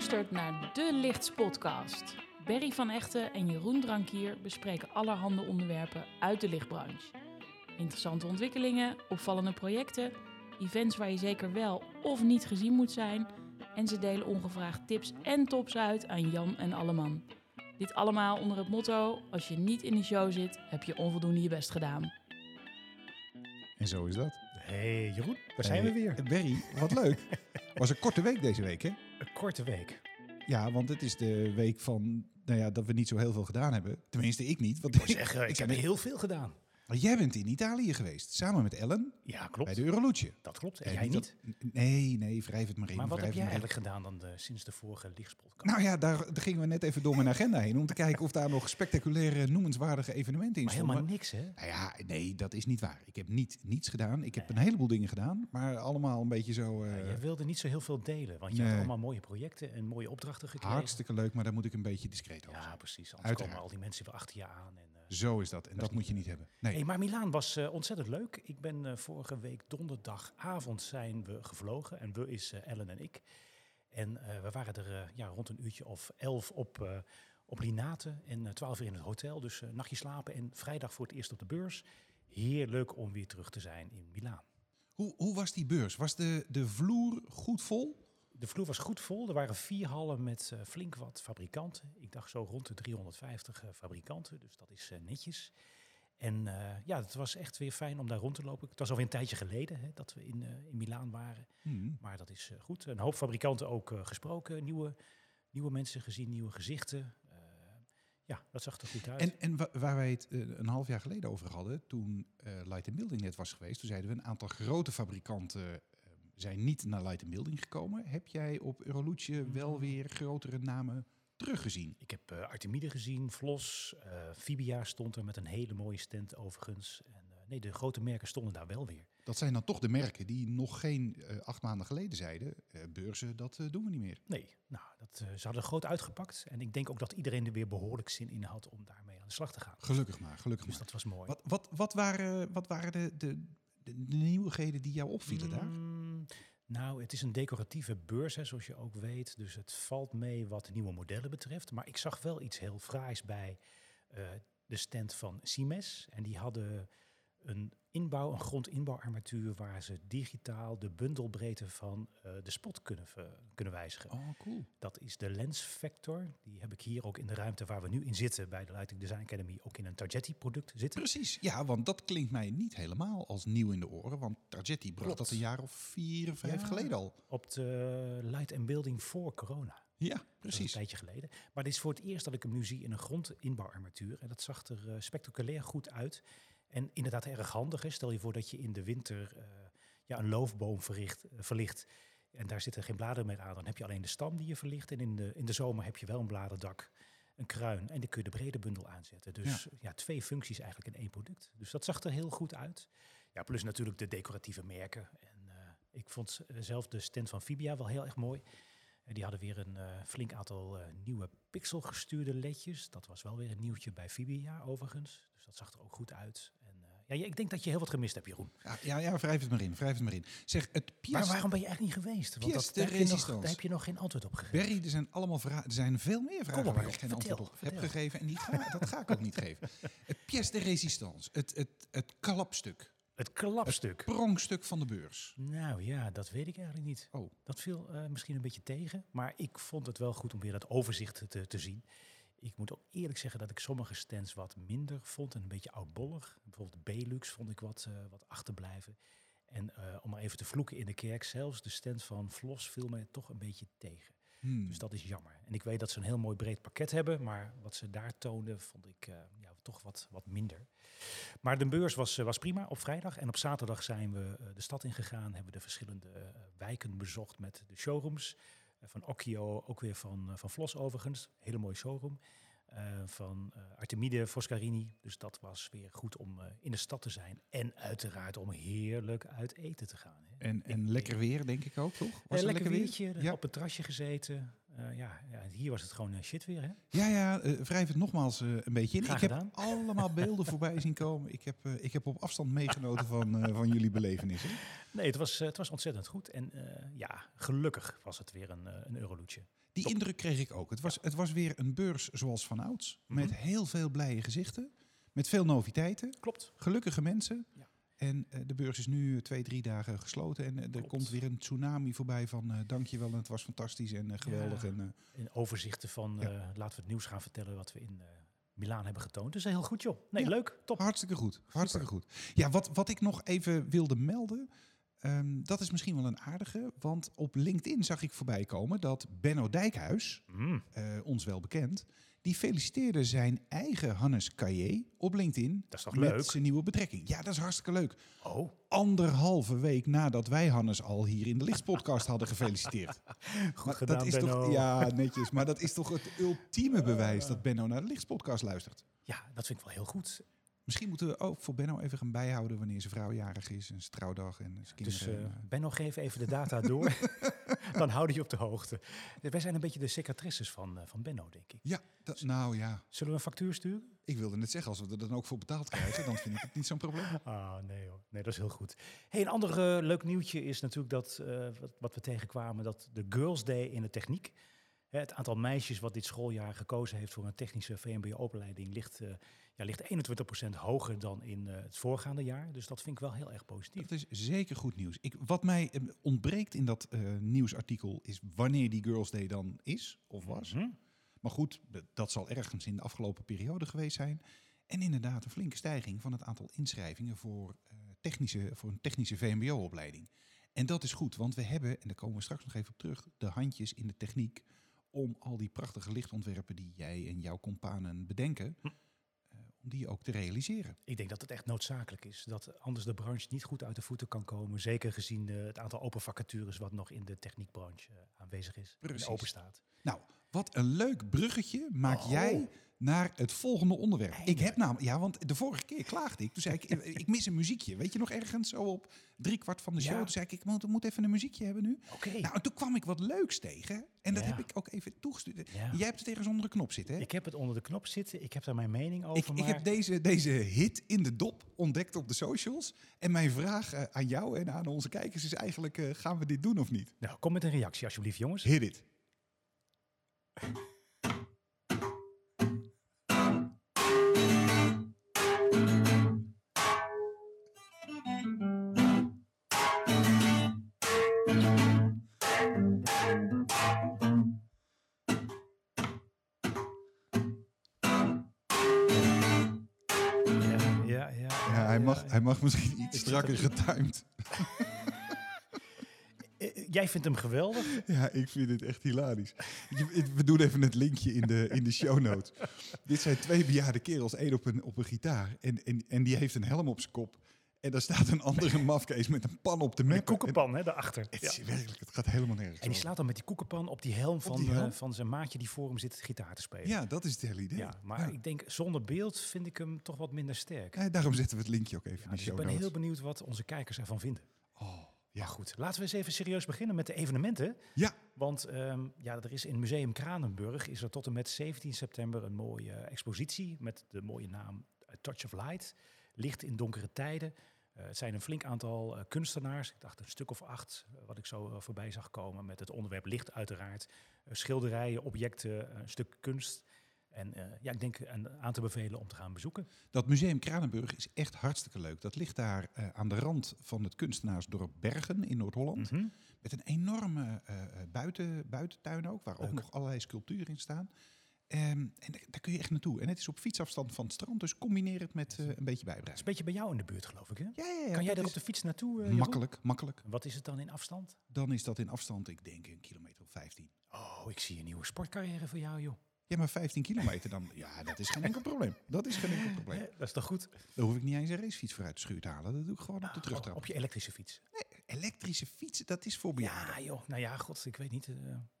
luistert naar De Lichts Podcast. Berry van Echten en Jeroen Drankier bespreken allerhande onderwerpen uit de lichtbranche. Interessante ontwikkelingen, opvallende projecten, events waar je zeker wel of niet gezien moet zijn. En ze delen ongevraagd tips en tops uit aan Jan en Alleman. Dit allemaal onder het motto: als je niet in de show zit, heb je onvoldoende je best gedaan. En zo is dat. Hey Jeroen, daar zijn we weer. Berry, wat leuk. Was een korte week deze week, hè? Een korte week. Ja, want het is de week van, nou ja, dat we niet zo heel veel gedaan hebben. Tenminste, ik niet. Want Ik zeggen, ik heb heel veel gedaan. Maar jij bent in Italië geweest, samen met Ellen, Ja, klopt. bij de Euroluce. Dat klopt. En Eh, jij niet. dat- Nee, nee, wrijf het maar in. Maar wat heb jij maar in. eigenlijk gedaan dan de, sinds de vorige lichtspodcast? Nou ja, daar, daar gingen we net even door mijn agenda heen om te kijken of daar nog spectaculaire, noemenswaardige evenementen in maar stonden. helemaal niks, hè? Nou ja, nee, dat is niet waar. Ik heb niet niets gedaan. Ik heb een heleboel dingen gedaan, maar allemaal een beetje zo... eh, Jij wilde niet zo heel veel delen, want je nee. had allemaal mooie projecten en mooie opdrachten gekregen. hartstikke leuk, maar daar moet ik een beetje discreet over Ja, zijn. precies. Anders Uiteraard. komen al die mensen weer achter je aan. En, eh, Zo is dat. En dat, moet je niet hebben. Nee. Hey, maar Milaan was eh, ontzettend leuk. Ik ben eh, vorige week donderdagavond zijn we gevlogen. En we is eh, Ellen en ik. En we waren er ja, rond een uurtje of elf op, op Linate. En twaalf uur in het hotel. Dus nachtje slapen. En vrijdag voor het eerst op de beurs. Heerlijk om weer terug te zijn in Milaan. Hoe, hoe was die beurs? Was de, de vloer goed vol? De vloer was goed vol. Er waren vier hallen met eh, flink wat fabrikanten. Ik dacht zo rond de 350 eh, fabrikanten. Dus dat is eh, netjes. En ja, het was echt weer fijn om daar rond te lopen. Het was alweer een tijdje geleden hè, dat we in, in Milaan waren. Hmm. Maar dat is goed. Een hoop fabrikanten ook gesproken. Nieuwe, nieuwe mensen gezien, nieuwe gezichten. Ja, dat zag er goed uit. En, en wa- waar wij het een half jaar geleden over hadden, toen Light Building net was geweest, toen zeiden we een aantal grote fabrikanten zijn niet naar Light Building gekomen. Heb jij op Euroluce wel weer grotere namen teruggezien? Ik heb eh, Artemide gezien, Vlos, eh Fibia stond er met een hele mooie stand overigens. En, eh, nee, de grote merken stonden daar wel weer. Dat zijn dan toch de merken die nog geen acht maanden geleden zeiden, beurzen, dat doen we niet meer. Nee, nou, dat, ze hadden groot uitgepakt. En ik denk ook dat iedereen er weer behoorlijk zin in had om daarmee aan de slag te gaan. Gelukkig maar, gelukkig Dus maar. dat was mooi. Wat, wat, wat waren, wat waren de, de, de, de nieuwigheden die jou opvielen daar? Mm, nou, het is een decoratieve beurs, hè, zoals je ook weet. Dus het valt mee wat nieuwe modellen betreft. Maar ik zag wel iets heel fraais bij eh, de stand van Siemens. En die hadden een inbouw, een grondinbouwarmatuur... waar ze digitaal de bundelbreedte van eh, de spot kunnen, kunnen wijzigen. Oh, cool. Dat is de Lens Vector. Die heb ik hier ook in de ruimte waar we nu in zitten... bij de Lighting Design Academy ook in een Targetti-product zitten. Precies, ja, want dat klinkt mij niet helemaal als nieuw in de oren. Want Targetti bracht dat een jaar of vier, vijf Ja. geleden al. Op de Light and Building voor corona. Ja, precies. een tijdje geleden. Maar dit is voor het eerst dat ik hem nu zie in een grondinbouwarmatuur. En dat zag er eh, spectaculair goed uit. En inderdaad erg handig. Stel je voor dat je in de winter eh, ja, een loofboom verricht, eh, verlicht. En daar zitten geen bladeren meer aan. Dan heb je alleen de stam die je verlicht. En in de, in de zomer heb je wel een bladerdak, een kruin. En dan kun je de brede bundel aanzetten. Dus ja. twee functies eigenlijk in één product. Dus dat zag er heel goed uit. Ja, plus natuurlijk de decoratieve merken. En eh, ik vond zelf de stand van Fibia wel heel erg mooi. En die hadden weer een flink aantal nieuwe pixelgestuurde ledjes. Dat was wel weer een nieuwtje bij Fibia overigens. Dus dat zag er ook goed uit. Ja, ik denk dat je heel wat gemist hebt, Jeroen. Ja, ja, ja, wrijf het maar in, wrijf het maar in. Zeg, het. Maar waarom ben je eigenlijk niet geweest? Want dat, de daar, heb nog, daar heb je nog geen antwoord op gegeven. Berry, er zijn allemaal vragen. Er zijn veel meer vragen maar waar op, ik geen vertel, antwoord op heb gegeven. En die ga, dat ga ik ook niet geven. Het pièce de résistance. Het, het, het klapstuk. Het klapstuk. Pronkstuk van de beurs. Nou ja, dat weet ik eigenlijk niet. Oh, Dat viel eh, misschien een beetje tegen. Maar ik vond het wel goed om weer dat overzicht te, te zien. Ik moet ook eerlijk zeggen dat ik sommige stands wat minder vond en een beetje oudbollig. Bijvoorbeeld Belux vond ik wat, eh, wat achterblijven. En eh, om maar even te vloeken in de kerk, zelfs de stand van Vlos viel mij toch een beetje tegen. hmm. Dus dat is jammer. En ik weet dat ze een heel mooi breed pakket hebben, maar wat ze daar toonden vond ik eh, ja, toch wat, wat minder. Maar de beurs was, was prima op vrijdag. En op zaterdag zijn we de stad ingegaan, hebben de verschillende wijken bezocht met de showrooms. Eh, van Occhio, ook weer van, eh, van Vlos overigens. Hele mooie showroom. Eh, van Artemide Foscarini. Dus dat was weer goed om in de stad te zijn. En uiteraard om heerlijk uit eten te gaan. Hè. En, en lekker weer, denk ik ook, toch? Was er lekker weer? weertje, Ja. op het terrasje gezeten. Eh, ja, ja, hier was het gewoon eh, shit weer, hè? Ja, ja, eh wrijf het nogmaals een beetje in. Graag ik heb allemaal beelden voorbij zien komen. Ik heb, ik heb op afstand meegenoten van, van jullie belevenissen. Nee, het was, het was ontzettend goed. En ja, gelukkig was het weer een, een Euroloetje. Die indruk kreeg ik ook. Het was, het was weer een beurs zoals van ouds. Met Mhm. heel veel blije gezichten. Met veel noviteiten. Klopt. Gelukkige mensen. Ja. En eh, de beurs is nu eh, twee, drie dagen gesloten. En eh, er Klopt. komt weer een tsunami voorbij van eh dankjewel en het was fantastisch en geweldig. Ja. En, In overzichten van, Ja. laten we het nieuws gaan vertellen wat we in Milaan hebben getoond. Dus heel goed, joh. Nee, Ja. leuk. Top. Hartstikke goed. Hartstikke goed. Ja, wat, wat ik nog even wilde melden. ehm, dat is misschien wel een aardige. Want op LinkedIn zag ik voorbij komen dat Benno Dijkhuis, Mm. ons wel bekend, die feliciteerde zijn eigen Hannes Caillé op LinkedIn. Dat is toch met leuk? zijn nieuwe betrekking. Ja, dat is hartstikke leuk. Oh, Anderhalve week nadat wij Hannes al hier in de Lichtspodcast hadden gefeliciteerd. goed Maar gedaan, dat is Benno. toch, ja, netjes. Maar dat is toch het ultieme bewijs dat Benno naar de Lichtspodcast luistert. Ja, dat vind ik wel heel goed. Misschien moeten we ook voor Benno even gaan bijhouden wanneer zijn vrouw jarig is, en zijn trouwdag en zijn Dus kinderen. en, eh, Benno, geef even de data door. Dan houden je op de hoogte. Wij zijn een beetje de secretrices van, eh, van Benno, denk ik. ja, dat, nou ja, Zullen we een factuur sturen? ik wilde net zeggen, als we er dan ook voor betaald krijgen, dan vind ik het niet zo'n probleem. Ah, nee hoor. Nee, dat is heel goed. Hey, een ander eh, leuk nieuwtje is natuurlijk dat, eh, wat, wat we tegenkwamen, dat de Girls Day in de techniek, hè, het aantal meisjes wat dit schooljaar gekozen heeft voor een technische VMBO-opleiding ligt, ja, ligt 21% hoger dan in eh, het voorgaande jaar. Dus dat vind ik wel heel erg positief. Dat is zeker goed nieuws. Ik, wat mij eh, ontbreekt in dat eh, nieuwsartikel is wanneer die Girls Day dan is of was. Mhm. Maar goed, dat zal ergens in de afgelopen periode geweest zijn. En inderdaad een flinke stijging van het aantal inschrijvingen voor, technische, voor een technische VMBO-opleiding. En dat is goed, want we hebben, en daar komen we straks nog even op terug, de handjes in de techniek om al die prachtige lichtontwerpen die jij en jouw companen bedenken, Hm. Om die ook te realiseren. Ik denk dat het echt noodzakelijk is. Dat anders de branche niet goed uit de voeten kan komen. Zeker gezien eh, het aantal open vacatures wat nog in de techniekbranche eh, aanwezig is. Precies. En open staat. Nou, wat een leuk bruggetje maak Oh. jij naar het volgende onderwerp. Ik heb namelijk, ja, want de vorige keer klaagde ik. Toen zei ik, ik mis een muziekje. Weet je nog ergens zo op drie kwart van de show? Ja. Toen zei ik, ik moet, moet even een muziekje hebben nu. Oké. Nou, en toen kwam ik wat leuks tegen. En dat Ja. heb ik ook even toegestuurd. Ja. Jij hebt het ergens onder de knop zitten, hè? Ik heb het onder de knop zitten. Ik heb daar mijn mening over. Ik, ik maar... heb deze, deze hit in de dop ontdekt op de socials. En mijn vraag eh, aan jou en aan onze kijkers is eigenlijk, eh, gaan we dit doen of niet? Nou, kom met een reactie alsjeblieft, jongens. Hit it. Hij, mag, hij mag misschien iets strakker er- getimed. Eh, eh, Jij vindt hem geweldig. Ja, ik vind het echt hilarisch. We doen even het linkje in de, in de show notes. Dit zijn twee bejaarde kerels, één op een, op een gitaar. En, en, en die heeft een helm op zijn kop. En daar staat een andere mafkees met een pan op de Met map. een koekenpan, hè, daarachter. Het Ja. is werkelijk, het gaat helemaal nergens En die slaat dan met die koekenpan op die helm van, die eh, van zijn maatje die voor hem zit gitaar te spelen. Ja, dat is het hele idee. Ja, maar Ja. ik denk, zonder beeld vind ik hem toch wat minder sterk. Eh, daarom zetten we het linkje ook even Ja, in de dus ik show ben notes. heel benieuwd wat onze kijkers ervan vinden. Oh, Ja, ja. goed. Laten we eens even serieus beginnen met de evenementen. Ja, Want ehm, ja, er is in Museum Kranenburg is er tot en met 17 september een mooie eh, expositie met de mooie naam A Touch of Light. Licht in donkere tijden. Eh, het zijn een flink aantal eh, kunstenaars. Ik dacht een stuk of acht, eh, wat ik zo voorbij zag komen. Met het onderwerp licht uiteraard. Schilderijen, objecten, een stuk kunst. En ja, ik denk een aan te bevelen om te gaan bezoeken. dat museum Kranenburg is echt hartstikke leuk. Dat ligt daar aan de rand van het kunstenaarsdorp Bergen in Noord-Holland. Mhm. Met een enorme buiten, buitentuin ook, waar ook nog allerlei sculpturen in staan. Ehm, en daar, kun je echt naartoe. En het is op fietsafstand van het strand, dus combineer het met eh, een beetje Dat is een beetje bij jou in de buurt, geloof ik. Hè? Ja, ja, ja, kan jij er op de fiets naartoe? eh? Makkelijk, makkelijk. Wat is het dan in afstand? Dan is dat in afstand, ik denk, een kilometer of 15. Oh, ik zie een nieuwe sportcarrière voor jou, joh. Ja, maar 15 kilometer dan, ja, dat is geen enkel probleem. Dat is geen enkel probleem. Dat is toch goed? Daar hoef ik niet eens een racefiets voor uit de schuur te halen. Dat doe ik gewoon op de Op, terugtrap. op je elektrische fiets. Elektrische fietsen, dat is voor bejaarden. Ja, joh. Nou ja, god, ik weet niet. eh,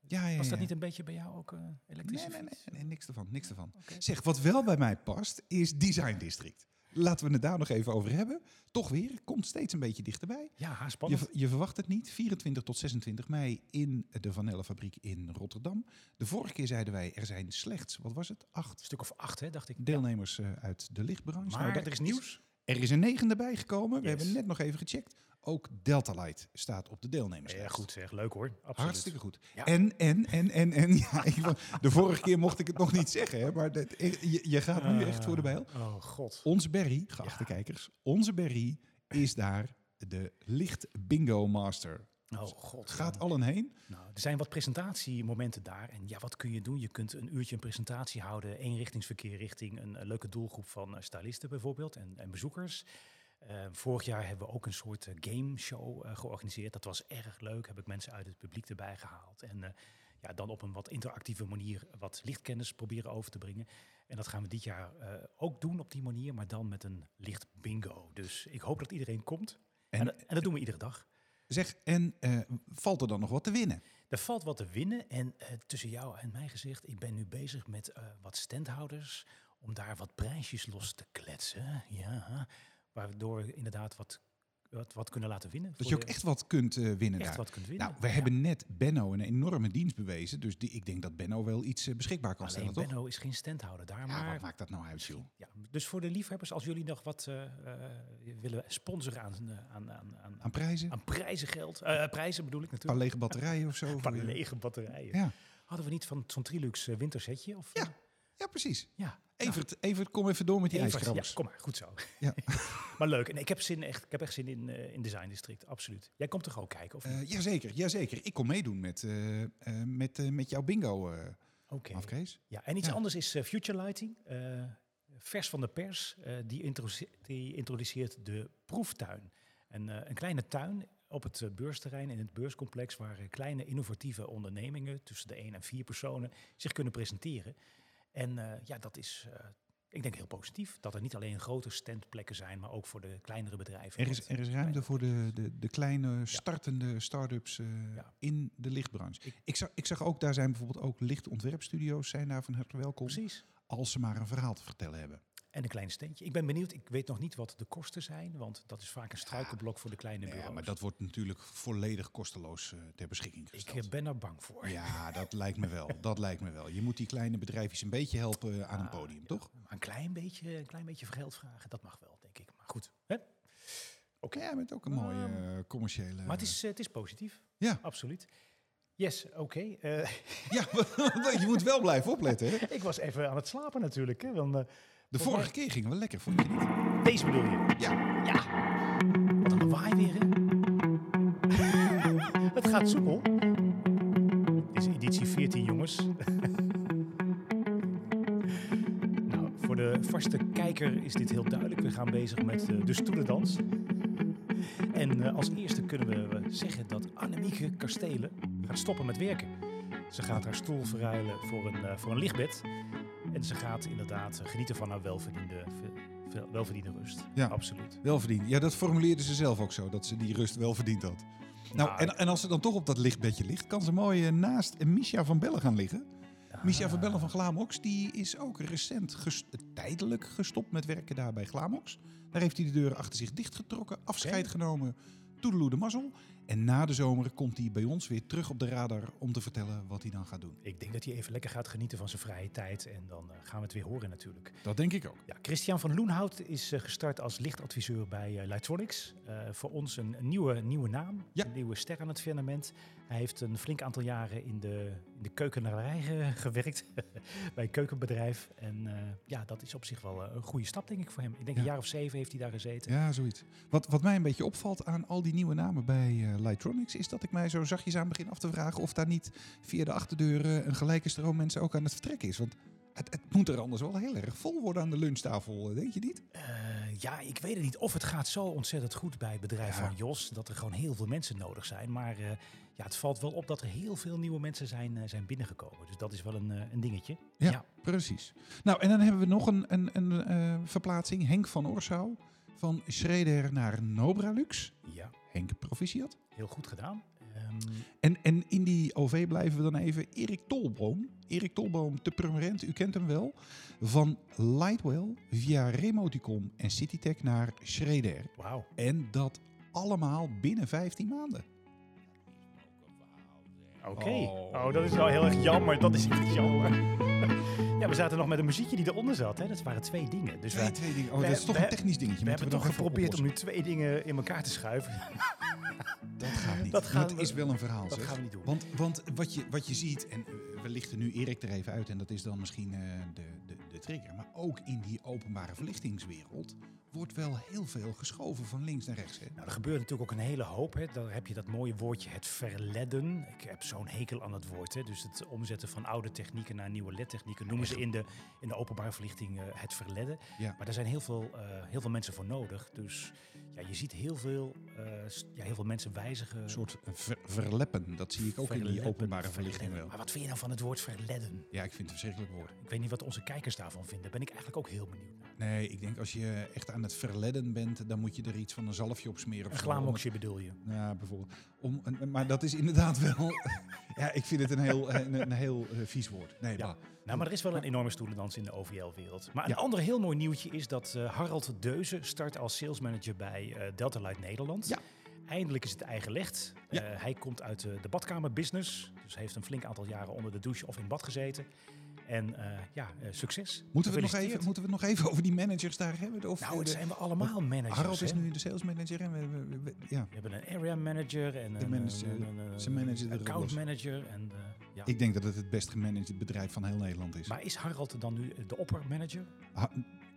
Ja, ja, was dat ja. niet een beetje bij jou ook eh elektrische Nee, nee, nee, nee, niks ervan, niks ervan. Zeg, wat wel bij mij past, is Design District. Laten we het daar nog even over hebben. Toch weer, komt steeds een beetje dichterbij. Ja, Je, spannend. ver- je verwacht het niet. 24 tot 26 mei in de Vanellenfabriek in Rotterdam. De vorige keer zeiden wij, er zijn slechts, wat was het, acht Een stuk of acht, hè, dacht ik. deelnemers eh, uit de lichtbranche. Maar Nou, er is nieuws. Er is een negende bijgekomen. We Yes. hebben net nog even gecheckt. Ook Delta Light staat op de deelnemerslijst. Ja, goed zeg. Leuk hoor. Absoluut. Hartstikke goed. Ja. En, en, en, en, en. Ja, de vorige keer mocht ik het nog niet zeggen, hè, maar dat, je, je gaat nu echt voor de bijl. Oh god. Onze Berry, geachte Ja. kijkers, onze Berry is daar de licht bingo master. Oh god. Gaat Ja. allen heen? Nou, er zijn wat presentatiemomenten daar. En ja, wat kun je doen? Je kunt een uurtje een presentatie houden. Eenrichtingsverkeer richting een, eh, leuke doelgroep van eh, stylisten bijvoorbeeld en, en bezoekers. Eh, vorig jaar hebben we ook een soort eh, game show eh, georganiseerd. Dat was erg leuk. Heb ik mensen uit het publiek erbij gehaald. En eh, ja, dan op een wat interactieve manier wat lichtkennis proberen over te brengen. En dat gaan we dit jaar ook doen op die manier, maar dan met een licht bingo. Dus ik hoop dat iedereen komt. En, En, dat- en dat doen we iedere dag. zeg, en valt er dan nog wat te winnen? Er valt wat te winnen. En tussen jou en mij gezegd, ik ben nu bezig met wat standhouders. Om daar wat prijsjes los te kletsen. Ja, waardoor we inderdaad wat, wat, wat kunnen laten winnen. Dat je ook de- echt wat kunt eh, winnen echt daar. wat kunt winnen. Nou, we Ja. hebben net Benno een enorme dienst bewezen. Dus die, ik denk dat Benno wel iets eh, beschikbaar kan Alleen stellen, toch? Benno is geen standhouder daar, Ja, maar... wat maakt dat nou uit, joh? Ja, dus voor de liefhebbers, als jullie nog wat eh, willen sponsoren aan, aan, aan, aan, Aan prijzen? aan prijzengeld, eh, prijzen bedoel ik Een paar natuurlijk, lege batterijen of zo? een voor paar je- lege batterijen. Ja. Hadden we niet van zo'n Trilux wintersetje? Of, Ja, ja, precies. ja. Evert, Evert, kom even door met die Evert. Ja, kom maar, goed zo. Ja. maar leuk. En ik heb, zin, echt, ik heb echt zin in, eh in Design District, absoluut. Jij komt toch ook kijken? Of niet? Eh, jazeker, jazeker. Ik kom meedoen met, eh, met, met jouw bingo, Oké. Afkees. Ja, en iets Ja. anders is Future Lighting. vers van de pers. die, introduce- die introduceert de proeftuin. En, een kleine tuin op het beursterrein in het beurscomplex... waar kleine innovatieve ondernemingen... tussen de één en vier personen zich kunnen presenteren. En eh, ja, dat is... eh, ik denk heel positief dat er niet alleen grote standplekken zijn, maar ook voor de kleinere bedrijven. Er is, er is ruimte voor de, de, de kleine startende start-ups eh, Ja. in de lichtbranche. Ik- Ik, zag, ik zag ook, daar zijn bijvoorbeeld ook lichtontwerpstudio's zijn daar van harte welkom. Precies. Als ze maar een verhaal te vertellen hebben. En een klein steentje. Ik ben benieuwd, ik weet nog niet wat de kosten zijn, want dat is vaak een struikelblok voor de kleine Ja, bureaus. maar dat wordt natuurlijk volledig kosteloos eh, ter beschikking ik gesteld. eh, ben er bang voor. Ja, dat lijkt me wel. Dat lijkt me wel. Je moet die kleine bedrijfjes een beetje helpen aan een Ah, podium, ja. toch? Maar een klein beetje, een klein beetje geld vragen, dat mag wel, denk ik. Maar goed. Hè? Oké, ja, met ook een mooie eh, commerciële... Maar het is, eh, het is positief. Ja. Absoluut. Yes, oké. Eh, Ja, je moet wel blijven opletten. Hè? ik was even aan het slapen natuurlijk. Hè, want, De vorige keer gingen we lekker, vond je niet? deze bedoel je? Ja. Ja. Wat een lawaai weer, hè? het gaat soepel. Dit is editie 14, jongens. nou, voor de vaste kijker is dit heel duidelijk. We gaan bezig met eh, de stoelendans. En eh, als eerste kunnen we zeggen dat Annemieke Kastelen gaat stoppen met werken. Ze gaat haar stoel verruilen voor een, eh, voor een lichtbed. En ze gaat inderdaad genieten van haar welverdiende, ve- ve- welverdiende rust. Ja. Absoluut. Wel verdiend. Ja, dat formuleerde ze zelf ook zo, dat ze die rust wel verdiend had. Nou, Nou, en, en als ze dan toch op dat lichtbedje ligt, kan ze mooi eh, naast Misha van Bellen gaan liggen. Misha van Bellen van Glamox, die is ook recent tijdelijk gestopt met werken daar bij Glamox. Daar heeft hij de deuren achter zich dichtgetrokken, afscheid genomen, toedeloe de mazzel. En na de zomer komt hij bij ons weer terug op de radar om te vertellen wat hij dan gaat doen. Ik denk dat hij even lekker gaat genieten van zijn vrije tijd. En dan eh, gaan we het weer horen natuurlijk. Dat denk ik ook. Ja, Christian van Loenhout is eh, gestart als lichtadviseur bij eh, Lightronics. Voor ons een, een nieuwe, nieuwe naam, Ja. een nieuwe ster aan het firmament. Hij heeft een flink aantal jaren in de, in de keukenarij ge- gewerkt, bij een keukenbedrijf. En eh, ja, dat is op zich wel eh, een goede stap, denk ik, voor hem. Ik denk Ja. een jaar of zeven heeft hij daar gezeten. Ja, zoiets. Wat, wat mij een beetje opvalt aan al die nieuwe namen bij eh Lightronics, is dat ik mij zo zachtjes aan begin af te vragen of daar niet via de achterdeur eh, een gelijke stroom mensen ook aan het vertrekken is. Want het, het moet er anders wel heel erg vol worden aan de lunchtafel, eh, denk je niet? Eh, ja, ik weet het niet of het gaat zo ontzettend goed bij het bedrijf Ja. van Jos. Dat er gewoon heel veel mensen nodig zijn. Maar eh, ja, het valt wel op dat er heel veel nieuwe mensen zijn, zijn binnengekomen. Dus dat is wel een, een dingetje. Ja. Precies. Nou, en dan hebben we nog een, een, een verplaatsing. Henk van Orsouw van Schreder naar Nobralux. ja, Henk, proficiat. heel goed gedaan. Eh, Ehm, En, en in die OV blijven we dan even Erik Tolboom. Erik Tolboom, te permanent, u kent hem wel. Van Lightwell via Remoticom en Citytech naar Schreder. Wauw. En dat allemaal binnen 15 maanden. Oké. Oh. Oh. dat is wel heel erg jammer. Dat is echt jammer. ja, we zaten nog met een muziekje die eronder zat. Hè? Dat waren twee dingen. Dus Twee, wij, twee dingen. Oh, dat is toch een technisch dingetje. we hebben toch geprobeerd om nu twee dingen in elkaar te schuiven. Dat gaat niet. Dat Dat, gaan we- is wel een verhaal, dat zeg. gaan we niet doen. Want, want wat, je, wat je ziet, en eh, we lichten nu Erik er even uit, en dat is dan misschien eh, de, de, de trigger. Maar ook in die openbare verlichtingswereld wordt wel heel veel geschoven van links naar rechts. Hè? Nou, er gebeurt natuurlijk ook een hele hoop. Hè. Dan heb je dat mooie woordje het verledden. Ik heb zo'n hekel aan het woord. Hè. Dus het omzetten van oude technieken naar nieuwe LED-technieken noemen ze in de, in de openbare verlichting eh, het verledden. Ja. Maar daar zijn heel veel, eh, heel veel mensen voor nodig. Dus ja, je ziet heel veel, eh, ja, heel veel mensen wijzigen. Een soort ver- verleppen, dat zie ik ook in die openbare verlichting wel. Maar wat vind je nou van het woord verledden? Ja, ik vind het een verschrikkelijk woord. Ik weet niet wat onze kijkers daarvan vinden. Daar ben ik eigenlijk ook heel benieuwd naar. Nee, ik denk als je echt aan het verledden bent, dan moet je er iets van een zalfje op smeren. Een glamoxje bedoel je? Ja, bijvoorbeeld. Om, een- maar dat is inderdaad wel... ja, ik vind het een heel, een, een heel eh, vies woord. Nee, Ja. bah. Nou, maar er is wel een enorme stoelendans in de OVL-wereld. Maar een Ja. ander heel mooi nieuwtje is dat eh, Harald Deuze start als salesmanager bij eh Delta Light Nederland. Ja. Eindelijk is het eigen licht. Ja. Eh, hij komt uit de badkamerbusiness. Dus heeft een flink aantal jaren onder de douche of in bad gezeten. En eh, ja, eh, succes. Moeten, we het nog even, moeten we het nog even over die managers daar hebben? Of Nou, het de- zijn we allemaal managers. Harold is nu de sales manager en we, we- we- we- ja. We hebben een area manager en De een, manager- een, een, een- ze managen een er account manager. En, eh, ja. Ik denk dat het het best gemanaged bedrijf van heel Nederland is. Maar is Harald dan nu de oppermanager? Ha-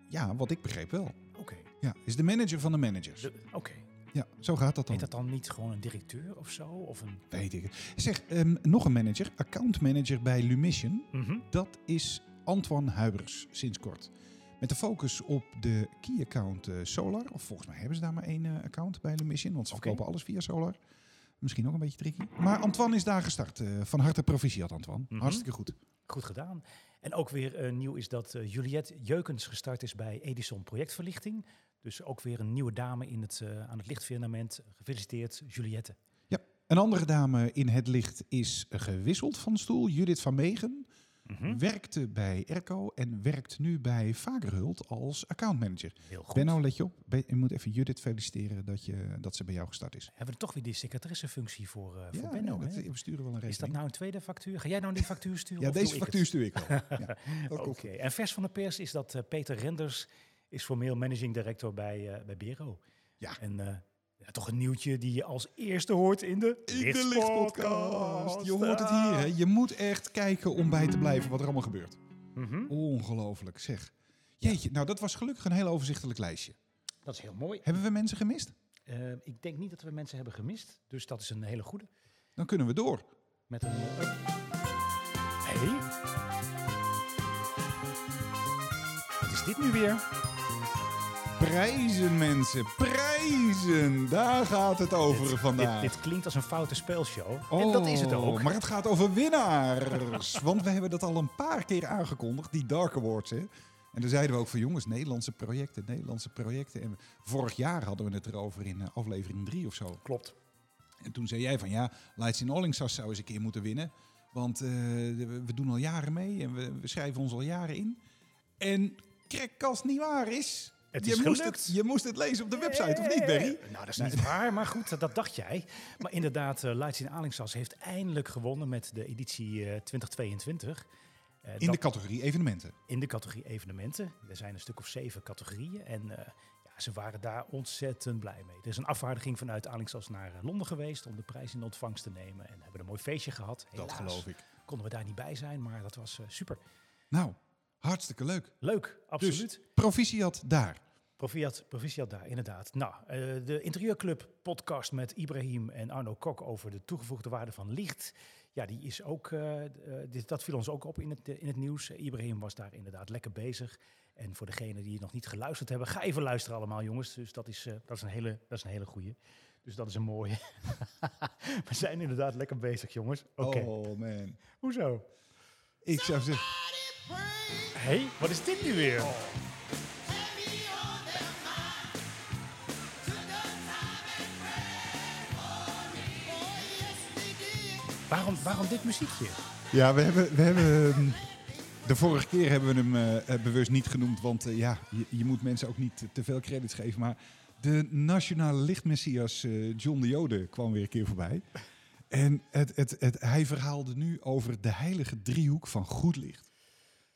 ja, wat ik begreep wel. Oké. Ja, is de manager van de managers. Oké. Ja, zo gaat dat dan. Heet dat dan niet gewoon een directeur of zo? Of een... Weet ik. het. Zeg, ehm, nog een manager, account manager bij Lumission. Mhm. Dat is Antoine Huibers, sinds kort. Met de focus op de key-account eh, Solar. Of volgens mij hebben ze daar maar één eh, account bij Lumission. Want ze verkopen alles via Solar. Misschien ook een beetje tricky. Maar Antoine is daar gestart. eh, van harte proficiat, Antoine. Mhm. Hartstikke goed. Goed gedaan. En ook weer eh, nieuw is dat eh, Juliette Jeukens gestart is bij Edison Projectverlichting. Dus ook weer een nieuwe dame in het, eh, aan het lichtfirmament. Gefeliciteerd, Juliette. Een andere dame in het licht is gewisseld van stoel. Judith van Megen. Mhm. Werkte bij Erco en werkt nu bij Vagerhult als accountmanager. Heel goed. Benno, let je op. Je moet even Judith feliciteren dat, je, dat ze bij jou gestart is. Hebben we toch weer die secretaressefunctie voor, eh voor Ja, Benno. ja, dat- we sturen wel een Is dat rekening. nou een tweede factuur? Ga jij nou die factuur sturen? Ja, deze factuur het? stuur ik wel. Ja, Oké, en vers van de pers is dat eh, Peter Renders is formeel managing director bij, eh bij Bero. Ja. En ja, toch een nieuwtje die je als eerste hoort in de, In de lichtpodcast. Je hoort het hier, hè? Je moet echt kijken om bij te blijven wat er allemaal gebeurt. Mhm. Ongelooflijk, zeg. Jeetje, nou dat was gelukkig een heel overzichtelijk lijstje. Dat is heel mooi. Hebben we mensen gemist? Eh, ik denk niet dat we mensen hebben gemist, dus dat is een hele goede. Dan kunnen we door. Met een. eh, hey. Wat is dit nu weer? Prijzen, mensen. Prijzen. Daar gaat het over Dit- vandaag. Dit, dit klinkt als een foute spelshow. en dat is het Oh, ook. Maar het gaat over winnaars. Want we hebben dat al een paar keer aangekondigd, die Dark Awards. Hè? En dan zeiden we ook van jongens, Nederlandse projecten, Nederlandse projecten. En vorig jaar hadden we het erover in eh, aflevering 3 of zo. Klopt. En toen zei jij van ja, Lights in Ollingsas zou eens een keer moeten winnen. Want eh, we doen al jaren mee en we, we schrijven ons al jaren in. En krek als het niet waar is. Het je, is moest het, je moest het lezen op de website, of niet Berry? Eh, Nou, dat is niet waar, maar goed, dat dacht jij. Maar inderdaad, uh, Lights in Alingsas heeft eindelijk gewonnen met de editie eh, 2022. Eh, In dat- de categorie evenementen. in de categorie evenementen. Er zijn een stuk of zeven categorieën en eh, ja, ze waren daar ontzettend blij mee. Er is een afvaardiging vanuit Alingsas naar eh, Londen geweest om de prijs in ontvangst te nemen. En hebben een mooi feestje gehad. Dat geloof ik. konden we daar niet bij zijn, maar dat was eh, super. Nou, hartstikke leuk. Leuk, absoluut. Dus proficiat daar. Proficiat, proficiat daar, inderdaad. Nou, eh, de Interieurclub podcast met Ibrahim en Arno Kok over de toegevoegde waarde van licht. Ja, die is ook, eh, eh, dit, dat viel ons ook op in het, in het nieuws. Ibrahim was daar inderdaad lekker bezig. En voor degenen die nog niet geluisterd hebben, ga even luisteren allemaal jongens. Dus dat is, dat is, een, hele, dat is een hele goeie. Dus dat is een mooie. We zijn inderdaad lekker bezig jongens. Oké, Oh man. hoezo? Ik zou zeggen, Hé, hey, wat is dit nu weer? Waarom, waarom dit muziekje? Ja, we hebben, we hebben ehm, de vorige keer hebben we hem eh, eh, bewust niet genoemd, want eh, ja, je, je moet mensen ook niet te veel credits geven. Maar de nationale lichtmessias eh, John de Jode kwam weer een keer voorbij. En het, het, het, hij verhaalde nu over de heilige driehoek van goed licht.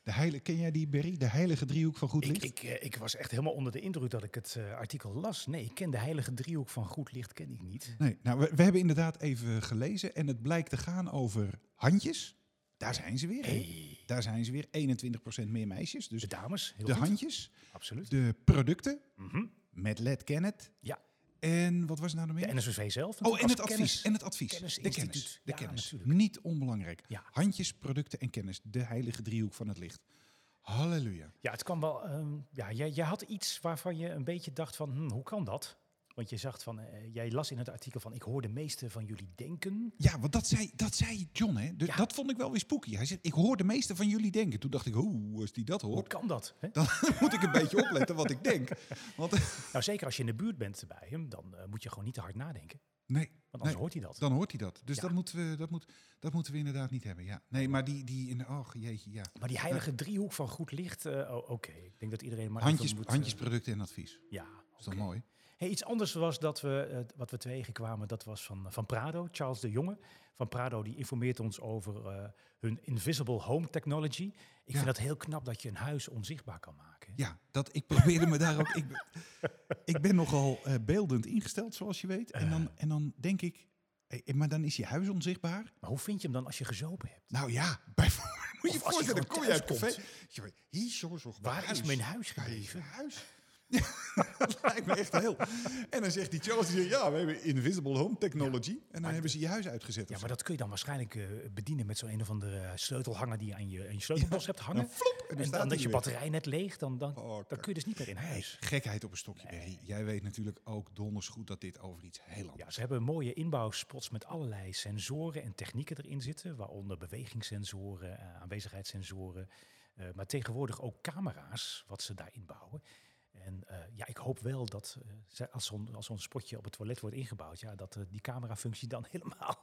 De heilige, ken jij die, Berry? De heilige driehoek van goed Ik, licht? ik, eh, ik was echt helemaal onder de indruk dat ik het eh, artikel las. Nee, ik ken de heilige driehoek van goed licht ken ik niet. Nee, nou, we, we hebben inderdaad even gelezen en het blijkt te gaan over handjes. Daar zijn ze weer. Hey, Daar zijn ze weer. 21% meer meisjes. Dus de dames, heel de goed. handjes, Absoluut. de producten Mhm. met LED Kenneth. Ja. En wat was nou De meer? NSVV zelf. Oh, en het advies. kennis- En het advies. De kennis. De Ja, kennis. natuurlijk. Niet onbelangrijk. Ja. Handjes, producten en kennis. De heilige driehoek van het licht. Halleluja. Ja, het kwam wel. ehm, ja, jij, jij had iets waarvan je een beetje dacht van, hm, hoe kan dat? Want je zag van, eh, jij las in het artikel van, ik hoor de meeste van jullie denken. Ja, want dat zei, dat zei John, hè? De- Ja. Dat vond ik wel weer spooky. Hij zegt, ik hoor de meeste van jullie denken. Toen dacht ik, hoe als die dat Hoe hoort, kan dat? Hè? dan moet ik een beetje opletten wat ik denk. Want, Nou, zeker als je in de buurt bent bij hem, dan eh, moet je gewoon niet te hard nadenken. nee, Want anders Nee. hoort hij dat. dan hoort hij dat. Dus Ja. dat, moeten we, dat, moet, dat moeten we inderdaad niet hebben. Ja. Nee, maar die, die in, oh jeetje, ja. Maar die heilige driehoek van goed licht, eh, oh, oké. Ik denk dat iedereen maar Handjes, moet... eh, handjes, producten en advies. ja, Dat is oké. mooi. Hey, iets anders was dat we, eh, wat we tegenkwamen, dat was van, van Prado, Charles de Jonge. Van Prado, die informeert ons over eh, hun Invisible Home Technology. Ik Ja. vind dat heel knap dat je een huis onzichtbaar kan maken. Ja, dat, ik probeerde me daar ook... Ik, ben- ik ben nogal eh, beeldend ingesteld, zoals je weet. En dan, en dan denk ik... maar dan is je huis onzichtbaar. Maar hoe vind je hem dan als je gezopen hebt? Nou ja, bijvoorbeeld... Moet je voorstellen, dan kom je uit het café. Hier, zo, zo, Waar is mijn huis gebleven? huis? dat lijkt me echt heel... En dan zegt die Charles, die zegt, ja, we hebben Invisible Home Technology. En dan hebben ze je huis uitgezet. Ja, maar dat kun je dan waarschijnlijk eh, bedienen met zo'n een of andere eh, sleutelhanger die je aan je, aan je sleutelbos hebt hangen. Dan flop, en dan en is je batterij net leeg, dan, dan, Oh, dan kun je dus niet meer in huis. Gekheid op een stokje, Berry. Jij weet natuurlijk ook donders goed dat dit over iets heel anders Ja, ze hebben mooie inbouwspots met allerlei sensoren en technieken erin zitten, waaronder bewegingssensoren, eh, aanwezigheidssensoren, maar tegenwoordig ook camera's wat ze daar inbouwen. En eh, ja, ik hoop wel dat eh, als zo'n spotje op het toilet wordt ingebouwd, ja, dat eh, die camerafunctie dan helemaal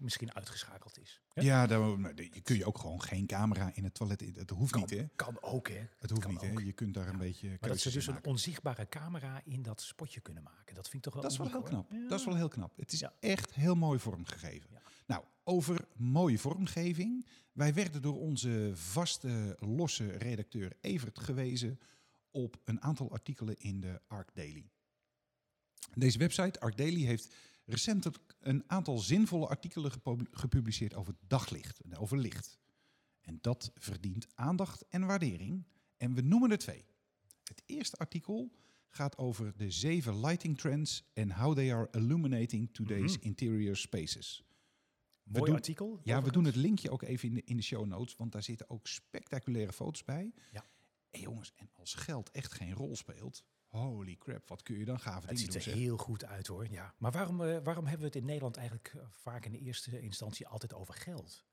misschien uitgeschakeld is. Hè? Ja, daar je kun je ook gewoon geen camera in het toilet. in- Het hoeft kan, niet, hè? kan ook, hè? Het hoeft niet, hè? Je kunt daar een beetje. Maar dat ze dus een onzichtbare camera in dat spotje kunnen maken, dat vind ik toch wel Dat is wel heel knap. Dat is wel heel knap. Het is Ja. echt heel mooi vormgegeven. Nou, over mooie vormgeving. Wij werden door onze vaste, losse redacteur Evert gewezen op een aantal artikelen in de Arc Daily. Deze website, Arc Daily, heeft recentelijk een aantal zinvolle artikelen gepu- gepubliceerd over daglicht en over licht. En dat verdient aandacht en waardering. En we noemen er twee. Het eerste artikel gaat over de zeven lighting trends en how they are illuminating today's Mhm. interior spaces. We Mooi doen- artikel. Ja, we doen het linkje ook even in de, in de show notes, want daar zitten ook spectaculaire foto's bij. Ja. En jongens, en als geld echt geen rol speelt, holy crap, wat kun je dan gave Het ziet er heel goed uit hoor. Ja. Maar waarom, eh, waarom hebben we het in Nederland eigenlijk eh, vaak in de eerste instantie altijd over geld?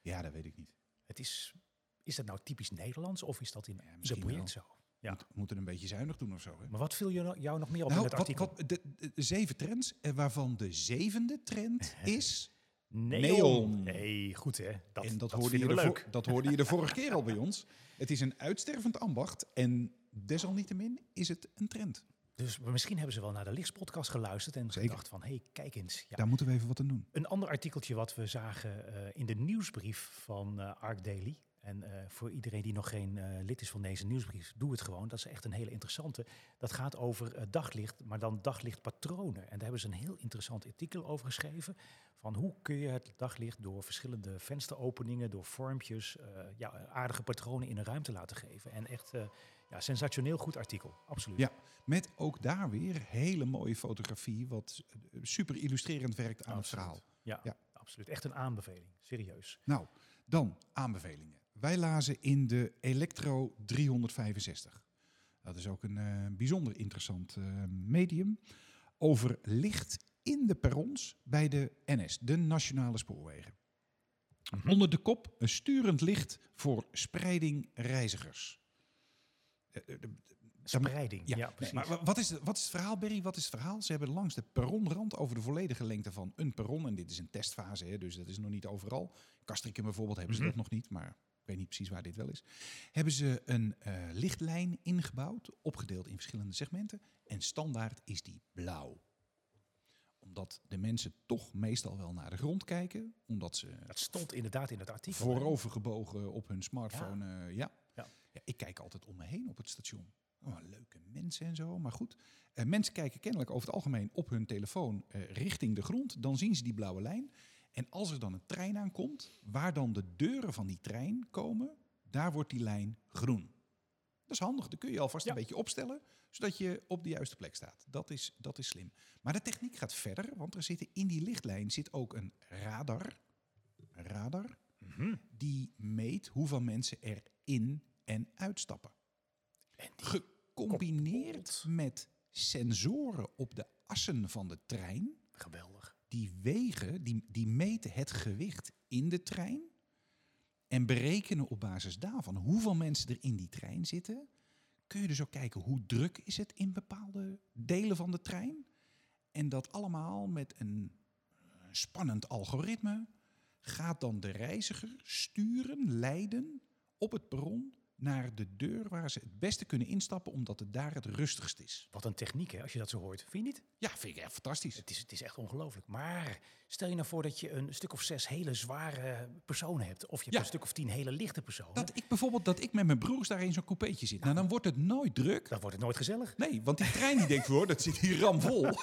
Ja, dat weet ik niet. Het is, is dat nou typisch Nederlands of is dat in Ja, project zo? Ja. Moet, moeten een beetje zuinig doen of zo. Hè? Maar wat viel jou, jou nog meer op in Nou, het wat, artikel? wat, de, de- de zeven trends, waarvan de zevende trend is... Neon. neon. Nee, goed hè. Dat, en dat, dat hoorde je leuk. dat hoorde je de vorige keer al bij ons. Het is een uitstervend ambacht en desalniettemin is het een trend. Dus misschien hebben ze wel naar de Lichtspodcast geluisterd en Zeker. gedacht van, hé, hey, kijk eens. Ja. Daar moeten we even wat aan doen. Een ander artikeltje wat we zagen eh, in de nieuwsbrief van eh Arc Daily. En eh, voor iedereen die nog geen eh, lid is van deze nieuwsbrief, doe het gewoon. Dat is echt een hele interessante. Dat gaat over eh, daglicht, maar dan daglichtpatronen. En daar hebben ze een heel interessant artikel over geschreven. Van hoe kun je het daglicht door verschillende vensteropeningen, door vormpjes, ja, aardige patronen in een ruimte laten geven. En echt ja, sensationeel goed artikel, absoluut. Ja, met ook daar weer hele mooie fotografie, wat super illustrerend werkt aan het verhaal. Ja, Ja. absoluut. Echt een aanbeveling, serieus. Nou, dan aanbevelingen. Wij lazen in de Electro 365. Dat is ook een eh, bijzonder interessant eh, medium. Over licht in de perrons bij de NS, de Nationale Spoorwegen. Mhm. Onder de kop een sturend licht voor spreiding reizigers. Eh, de- Spreiding, ja, precies. maar wa- wat is, wat is het verhaal, Berry? Wat is het verhaal? Ze hebben langs de perronrand over de volledige lengte van een perron, en dit is een testfase, hè, dus dat is nog niet overal. Castricum bijvoorbeeld hebben ze Mhm. dat nog niet, maar weet niet precies waar dit wel is. Hebben ze een eh, lichtlijn ingebouwd, opgedeeld in verschillende segmenten, en standaard is die blauw. Omdat de mensen toch meestal wel naar de grond kijken, omdat ze dat stond inderdaad in het artikel. voorovergebogen op hun smartphone. Ja. ja. Ja. Ja, ik kijk altijd om me heen op het station. Oh, leuke mensen en zo, maar goed. Eh, mensen kijken kennelijk over het algemeen op hun telefoon eh, richting de grond. Dan zien ze die blauwe lijn. En als er dan een trein aankomt, waar dan de deuren van die trein komen, daar wordt die lijn groen. Dat is handig. Dan kun je alvast Ja. een beetje opstellen, zodat je op de juiste plek staat. Dat is, dat is slim. Maar de techniek gaat verder, want er zitten in die lichtlijn zit ook een radar. Een radar Mhm. die meet hoeveel mensen er in en uitstappen. En Gecombineerd met sensoren op de assen van de trein. geweldig. Die wegen, die, die meten het gewicht in de trein. En berekenen op basis daarvan hoeveel mensen er in die trein zitten. Kun je dus ook kijken hoe druk is het in bepaalde delen van de trein. En dat allemaal met een eh, spannend algoritme gaat dan de reiziger sturen, leiden op het perron naar de deur waar ze het beste kunnen instappen, omdat het daar het rustigst is. Wat een techniek, hè, als je dat zo hoort. Vind je niet? Ja, vind ik echt fantastisch. Het is, het is echt ongelooflijk. Maar stel je nou voor dat je een stuk of zes hele zware personen hebt. Of je hebt Ja. een stuk of tien hele lichte personen. Dat ik bijvoorbeeld dat ik met mijn broers daar in zo'n coupeetje zit. Nou, dan wordt het nooit druk. Dan wordt het nooit gezellig. Nee, want die trein die denkt, hoor, dat zit hier ramvol.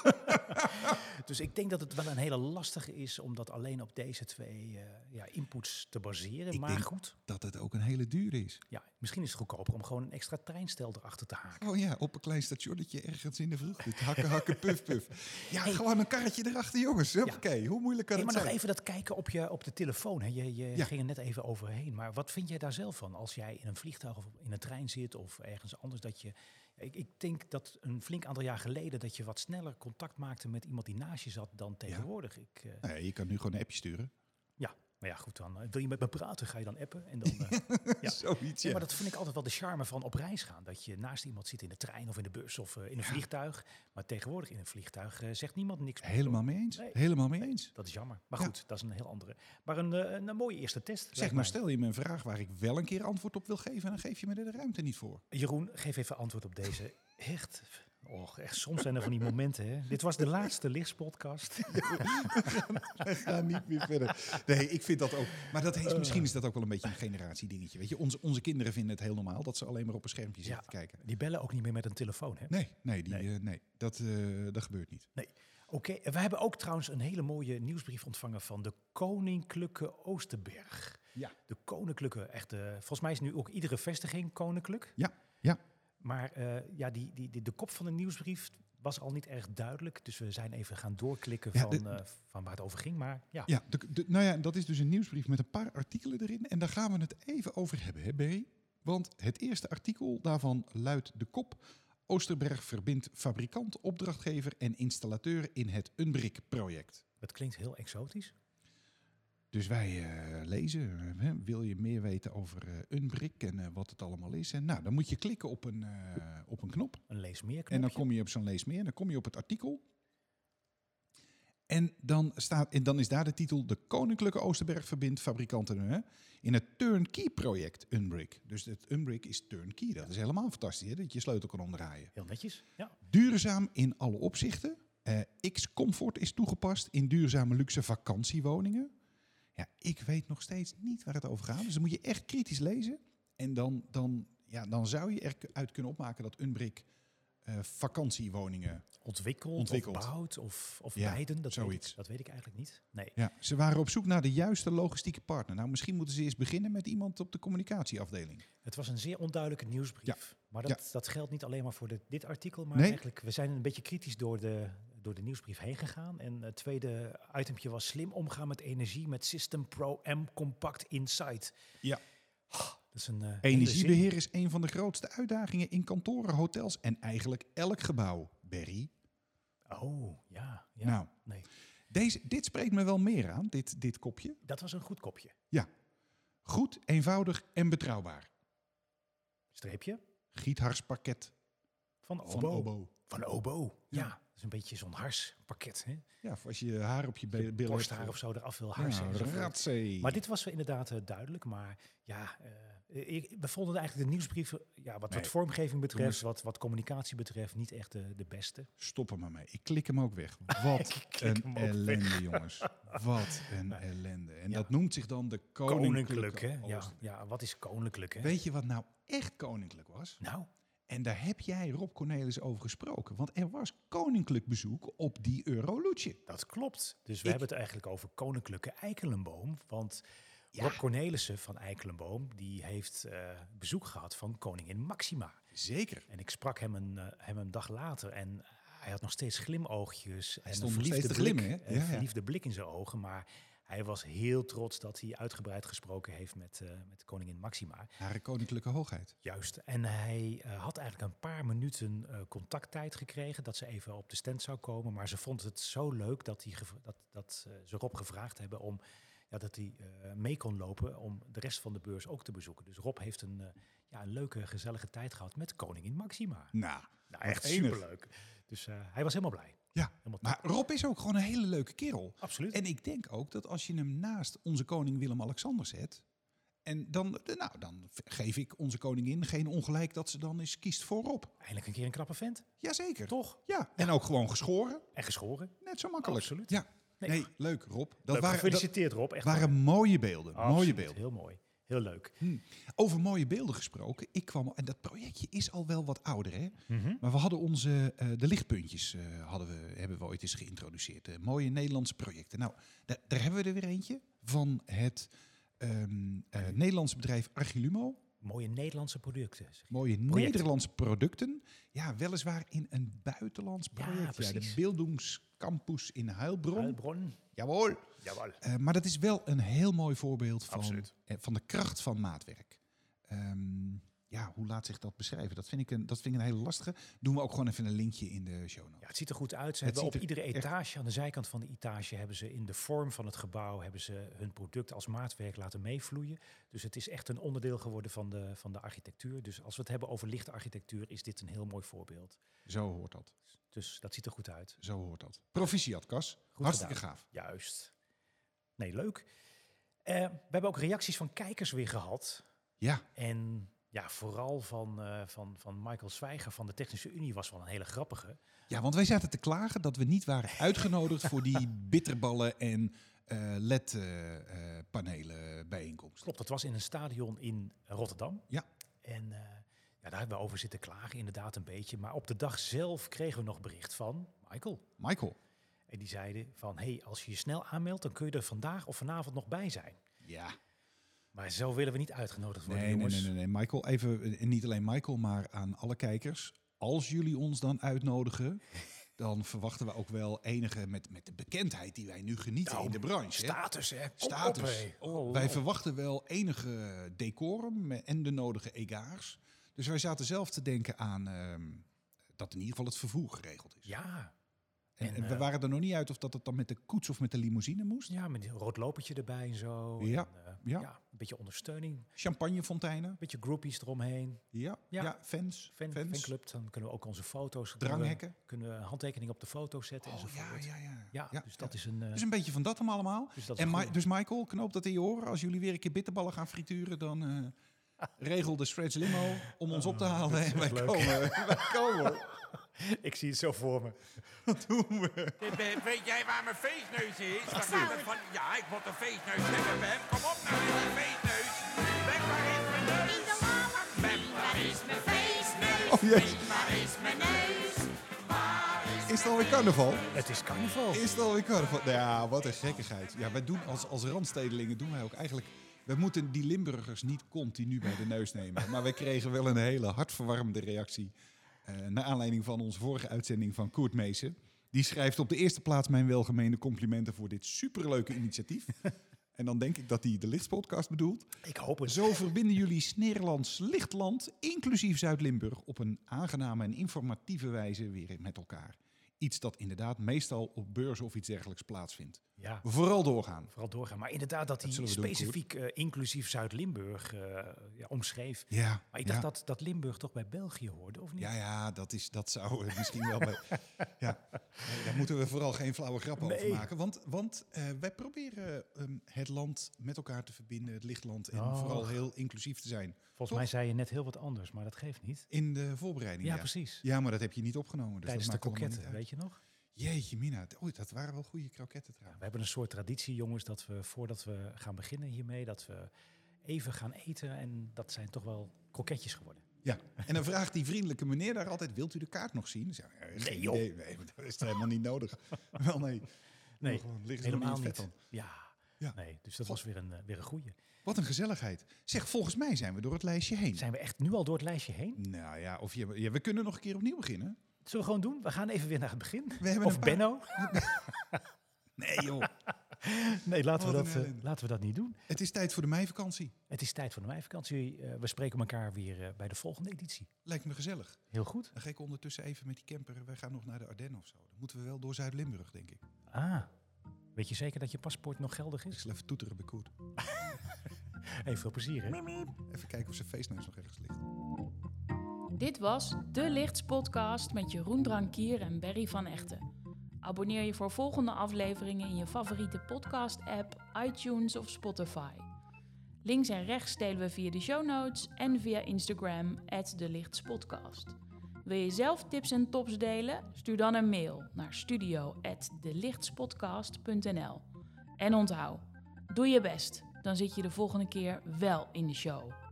Dus ik denk dat het wel een hele lastige is om dat alleen op deze twee eh, ja, inputs te baseren. Ik maar denk- goed, Dat het ook een hele dure is. ja, misschien is het goedkoper om gewoon een extra treinstel erachter te haken. Oh ja, op een klein stationnetje ergens in de vroegte. Hakken, hakken, puf, puf. Ja, Hey. gewoon een karretje erachter, jongens. Oké, hoe moeilijk kan Hey, het maar nog even dat kijken op, je, op de telefoon. Hè. Je, je ging er net even overheen. Maar wat vind jij daar zelf van? Als jij in een vliegtuig of in een trein zit of ergens anders. Dat je, ik, ik denk dat een flink aantal jaar geleden dat je wat sneller contact maakte met iemand die naast je zat dan tegenwoordig. Ik, Nee, je kan nu gewoon een appje sturen. Ja, maar ja, goed dan. eh, wil je met me praten, ga je dan appen. En dan, eh, Ja. Zoiets, Ja, maar dat vind ik altijd wel de charme van op reis gaan. Dat je naast iemand zit in de trein of in de bus of eh, in een vliegtuig. Maar tegenwoordig in een vliegtuig zegt niemand niks meer. Helemaal mee eens. Nee. Helemaal mee eens. Dat is jammer. Maar goed, dat is een heel andere. Maar een, een, een mooie eerste test. Zeg maar, mij. stel je me een vraag waar ik wel een keer antwoord op wil geven... en dan geef je me er de ruimte niet voor. Jeroen, geef even antwoord op deze. Echt, och, echt soms zijn er van die momenten. Hè? Dit was de laatste lichtspodcast. We gaan niet meer verder. Nee, ik vind dat ook. Maar dat is, misschien is dat ook wel een beetje een generatiedingetje. Weet je, onze, onze kinderen vinden het heel normaal dat ze alleen maar op een schermpje zitten Ja. te kijken. Die bellen ook niet meer met een telefoon. Hè? Nee, nee, die, Nee. nee. nee dat, eh, dat gebeurt niet. Oké, en we hebben ook trouwens een hele mooie nieuwsbrief ontvangen van de Koninklijke Oosterberg. Ja. De Koninklijke, echt, eh, volgens mij is nu ook iedere vestiging koninklijk. Ja, ja. Maar eh, ja, die, die, die, de kop van de nieuwsbrief was al niet erg duidelijk. Dus we zijn even gaan doorklikken Ja, van, de- eh, van waar het over ging. Maar ja, Ja, de, de- nou ja, dat is dus een nieuwsbrief met een paar artikelen erin. En daar gaan we het even over hebben, hè, Berry? Want het eerste artikel daarvan luidt de kop... Oosterberg verbindt fabrikant, opdrachtgever en installateur in het Unbrick-project. dat klinkt heel exotisch. Dus wij eh, lezen, eh, hè, wil je meer weten over eh Unbrick en eh, wat het allemaal is? En nou, dan moet je klikken op een, eh, op een knop. Een lees meer En dan kom je op zo'n lees meer, dan kom je op het artikel. En dan, staat, en dan is daar de titel De Koninklijke Oosterberg verbindt fabrikanten in het turnkey-project Unbrick. Dus het Unbrick is turnkey. Dat is helemaal fantastisch, hè, dat je sleutel kan omdraaien. Heel netjes. Ja. Duurzaam in alle opzichten. Eh, X-Comfort is toegepast in duurzame luxe vakantiewoningen. Ja, ik weet nog steeds niet waar het over gaat. Dus dan moet je echt kritisch lezen. En dan, dan, ja, dan zou je eruit kunnen opmaken dat Unbrick eh, vakantiewoningen... Ontwikkeld, Ontwikkeld. of bouwd of, of Ja, beiden. Dat weet, zoiets. ik, dat weet ik eigenlijk niet. Nee. Ja, ze waren op zoek naar de juiste logistieke partner. Nou, misschien moeten ze eerst beginnen met iemand op de communicatieafdeling. Het was een zeer onduidelijke nieuwsbrief. Maar dat, dat geldt niet alleen maar voor de, dit artikel. Maar Nee. eigenlijk, we zijn een beetje kritisch door de, door de nieuwsbrief heen gegaan. En het tweede itempje was slim omgaan met energie met System Pro M Compact Insight. Ja. Is een eh. Energiebeheer is een van de grootste uitdagingen in kantoren, hotels en eigenlijk elk gebouw. Berry. Oh, ja. ja. Nou, Nee, deze, dit spreekt me wel meer aan, dit, dit kopje. dat was een goed kopje. Goed, eenvoudig en betrouwbaar. Streepje. Gietharspakket. Van Van Obo. Obo. Van Obo. Ja. Ja. Is een beetje zo'n harspakket. Hè? Ja, als je haar op je billen. Borsthaar of zo eraf wil harsen. Ja. Maar dit was inderdaad eh, duidelijk. Maar ja, eh, ik, we vonden eigenlijk de nieuwsbrieven, ja, wat, Nee. wat vormgeving betreft, wat, wat communicatie betreft, niet echt de, de beste. Stop er maar mee. Ik klik hem ook weg. Wat een ellende, jongens. Wat een ellende. En Ja. dat noemt zich dan de Koninklijk, koninklijke hè? Ja, ja, wat is koninklijk, hè? Weet je wat nou echt koninklijk was? Nou, En daar heb jij Rob Cornelis over gesproken. Want er was koninklijk bezoek op die Euroloetje. dat klopt. Dus we Ik- hebben het eigenlijk over koninklijke Eikelenboom. Want Ja. Rob Cornelissen van Eikelenboom, die heeft eh, bezoek gehad van koningin Maxima. Zeker. En ik sprak hem een, eh, hem een dag later en hij had nog steeds glimoogjes. en stond een nog steeds verliefde te glimmen, hè? Een Ja, ja. verliefde blik in zijn ogen. Maar hij was heel trots dat hij uitgebreid gesproken heeft met, eh, met koningin Maxima. Hare koninklijke hoogheid. Juist. En hij eh, had eigenlijk een paar minuten eh, contacttijd gekregen dat ze even op de stand zou komen. Maar ze vond het zo leuk dat, hij gev- dat, dat ze Rob gevraagd hebben om ja, dat hij mee kon lopen om de rest van de beurs ook te bezoeken. Dus Rob heeft een, ja, een leuke, gezellige tijd gehad met koningin Maxima. Nou, Nou, echt superleuk. Dus hij was helemaal blij. Ja. Maar. Rob is ook gewoon een hele leuke kerel. Absoluut. En ik denk ook dat als je hem naast onze koning Willem-Alexander zet... En dan, nou, dan geef ik onze koningin geen ongelijk dat ze dan eens kiest voor Rob. Eindelijk een keer een knappe vent. Jazeker. Toch? Ja, en ook gewoon geschoren. En geschoren. Net zo makkelijk. Absoluut. Ja. Nee. Nee, leuk Rob. Dat Leuk, waren, gefeliciteerd Rob. Echt waren mooie beelden. Mooie beelden. Heel mooi. Heel leuk. Over mooie beelden gesproken. Ik kwam, en dat projectje is al wel wat ouder, hè? Mhm. Maar we hadden onze, eh, de lichtpuntjes eh, hadden we, hebben we ooit eens geïntroduceerd. Eh, mooie Nederlandse projecten. Nou, daar, daar hebben we er weer eentje van het eh, Nederlandse bedrijf Archilumo. Mooie Nederlandse producten. Mooie Nederlandse producten. Ja, weliswaar in een buitenlands project. Ja, de precies. Beeldungscampus in Heilbronn. Heilbronn. Jawel. Jawel. Eh, maar dat is wel een heel mooi voorbeeld van, Absoluut. eh, van de kracht van maatwerk. Ehm, ja, hoe laat zich dat beschrijven? Dat vind, ik een, dat vind ik een hele lastige. Doen we ook gewoon even een linkje in de show notes. Ja, het ziet er goed uit. Ze Het hebben op er iedere echt- etage, aan de zijkant van de etage, hebben ze in de vorm van het gebouw hebben ze hun product als maatwerk laten meevloeien. Dus het is echt een onderdeel geworden van de, van de architectuur. Dus als we het hebben over lichte architectuur, is dit een heel mooi voorbeeld. Zo hoort dat. Dus dat ziet er goed uit. Zo hoort dat. Proficiat. Goed Hartstikke gedaan. gaaf. Juist. Nee, leuk. Eh, we hebben ook reacties van kijkers weer gehad. Ja, En ja, vooral van, eh, van, van Michael Zwijger van de Technische Unie was wel een hele grappige. ja, want wij zaten te klagen dat we niet waren uitgenodigd voor die bitterballen en eh, LED-panelen bijeenkomst. Klopt, dat was in een stadion in Rotterdam. Ja. En eh, ja, daar hebben we over zitten klagen, inderdaad een beetje. Maar op de dag zelf kregen we nog bericht van Michael. Michael. En die zeiden van, hey, als je je snel aanmeldt, dan kun je er vandaag of vanavond nog bij zijn. Ja. Maar zo willen we niet uitgenodigd worden, Nee, nee, jongens. nee, nee, nee. Michael, even, en niet alleen Michael, maar aan alle kijkers. Als jullie ons dan uitnodigen, dan verwachten we ook wel enige, met, met de bekendheid die wij nu genieten Nou, in de branche. Status, hè? Status. op, hé. Oh, Wij oh. verwachten wel enige decorum en de nodige egaars. Dus wij zaten zelf te denken aan ehm, dat in ieder geval het vervoer geregeld is. Ja, en, we eh, waren er nog niet uit of dat het dan met de koets of met de limousine moest. ja, met een rood lopertje erbij en zo. Ja, En, eh, ja. ja. Een beetje ondersteuning, een Champagnefonteinen. beetje groupies eromheen. Ja, ja. Ja. fans. Fan, fans. fanclub, dan kunnen we ook onze foto's... Dranghekken. Kunnen we een handtekening op de foto zetten Oh, ja, enzovoort. ja, ja. Ja, Ja, dus dat ja. is een... Dus een beetje van dat hem allemaal. dus dat En een dus Michael, knoop dat in je oren. Als jullie weer een keer bitterballen gaan frituren, dan regel de Stretch Limo om ons op te halen. En wij leuk. komen. wij komen. Ik zie het zo voor me. Wat doen we? Eh, Weet jij waar mijn feestneus is? Waar gaat het van? Ja, ik moet een feestneus hebben, Bem. Kom op nou, met die feestneus. Bem, waar is mijn neus? In de lama. Bem, waar is mijn feestneus? Oh, jezus. Bem, waar is mijn neus? Is het alweer carnaval? Het is carnaval. Is het alweer carnaval? Nou ja, wat een gekkigheid. Ja, wij doen als, als randstedelingen doen wij ook eigenlijk... We moeten die Limburgers niet continu bij de neus nemen. Maar wij kregen wel een hele hartverwarmende reactie. Eh naar aanleiding van onze vorige uitzending van Koert Meesen. Die schrijft op de eerste plaats mijn welgemeende complimenten voor dit superleuke initiatief. en dan denk ik dat hij de Lichtspodcast bedoelt. Ik hoop het. Zo verbinden jullie Sneerlands Lichtland, inclusief Zuid-Limburg, op een aangename en informatieve wijze weer met elkaar. Iets dat inderdaad meestal op beurzen of iets dergelijks plaatsvindt. Ja, Vooral doorgaan. vooral doorgaan. Maar inderdaad dat Dat hij specifiek eh, inclusief Zuid-Limburg eh, ja, omschreef. Ja, Maar ik dacht ja. dat, dat Limburg toch bij België hoorde, of niet? Ja, ja, dat, is, dat zou eh, misschien wel bij. Ja, Daar moeten we vooral geen flauwe grappen over maken. Want, want eh, wij proberen ehm, het land met elkaar te verbinden, het lichtland. En Oh. vooral heel inclusief te zijn. Volgens Toch? mij zei je net heel wat anders, maar dat geeft niet. In de voorbereiding. Ja, Ja, precies. Ja, maar dat heb je niet opgenomen. Dus Tijdens de dat allemaal kroketten, weet je nog? Jeetje, Mina. Oei, dat waren wel goede kroketten Ja, trouwens. we hebben een soort traditie, jongens, dat we voordat we gaan beginnen hiermee, dat we even gaan eten. En dat zijn toch wel kroketjes geworden. Ja, en dan vraagt die vriendelijke meneer daar altijd: Wilt u de kaart nog zien? Zeg Nee, joh. Nee, dat is helemaal niet nodig. Wel nee. Nee, helemaal niet. Ja, Ja. nee, dus dat God. was weer een, eh, weer een goeie. Wat een gezelligheid. Zeg, volgens mij zijn we door het lijstje heen. Zijn we echt nu al door het lijstje heen? Nou ja, of je, ja, we kunnen nog een keer opnieuw beginnen. Zullen we gewoon doen? We gaan even weer naar het begin. We Of Benno? Nee joh, Nee, laten we, dat, eh, laten we dat niet doen. het is tijd voor de meivakantie. Het is tijd voor de meivakantie. Eh, we spreken elkaar weer eh, bij de volgende editie. Lijkt me gezellig. Heel goed. Dan ga ik ondertussen even met die camper. Wij gaan nog naar de Ardennen of zo. Dan moeten we wel door Zuid-Limburg, denk ik. Ah, weet je zeker dat je paspoort nog geldig Ik is? zal even toeteren bij Koert. Hey, veel plezier, hè? Even kijken of zijn feestneus nog ergens ligt. Dit was De Lichts Podcast met Jeroen Drankier en Berry van Echten. Abonneer je voor volgende afleveringen in je favoriete podcast-app, iTunes of Spotify. Links en rechts delen we via de show notes en via Instagram, De Lichtspodcast. Wil je zelf tips en tops delen? Stuur dan een mail naar studio.delichtspodcast.nl. En onthoud, doe je best, dan zit je de volgende keer wel in de show.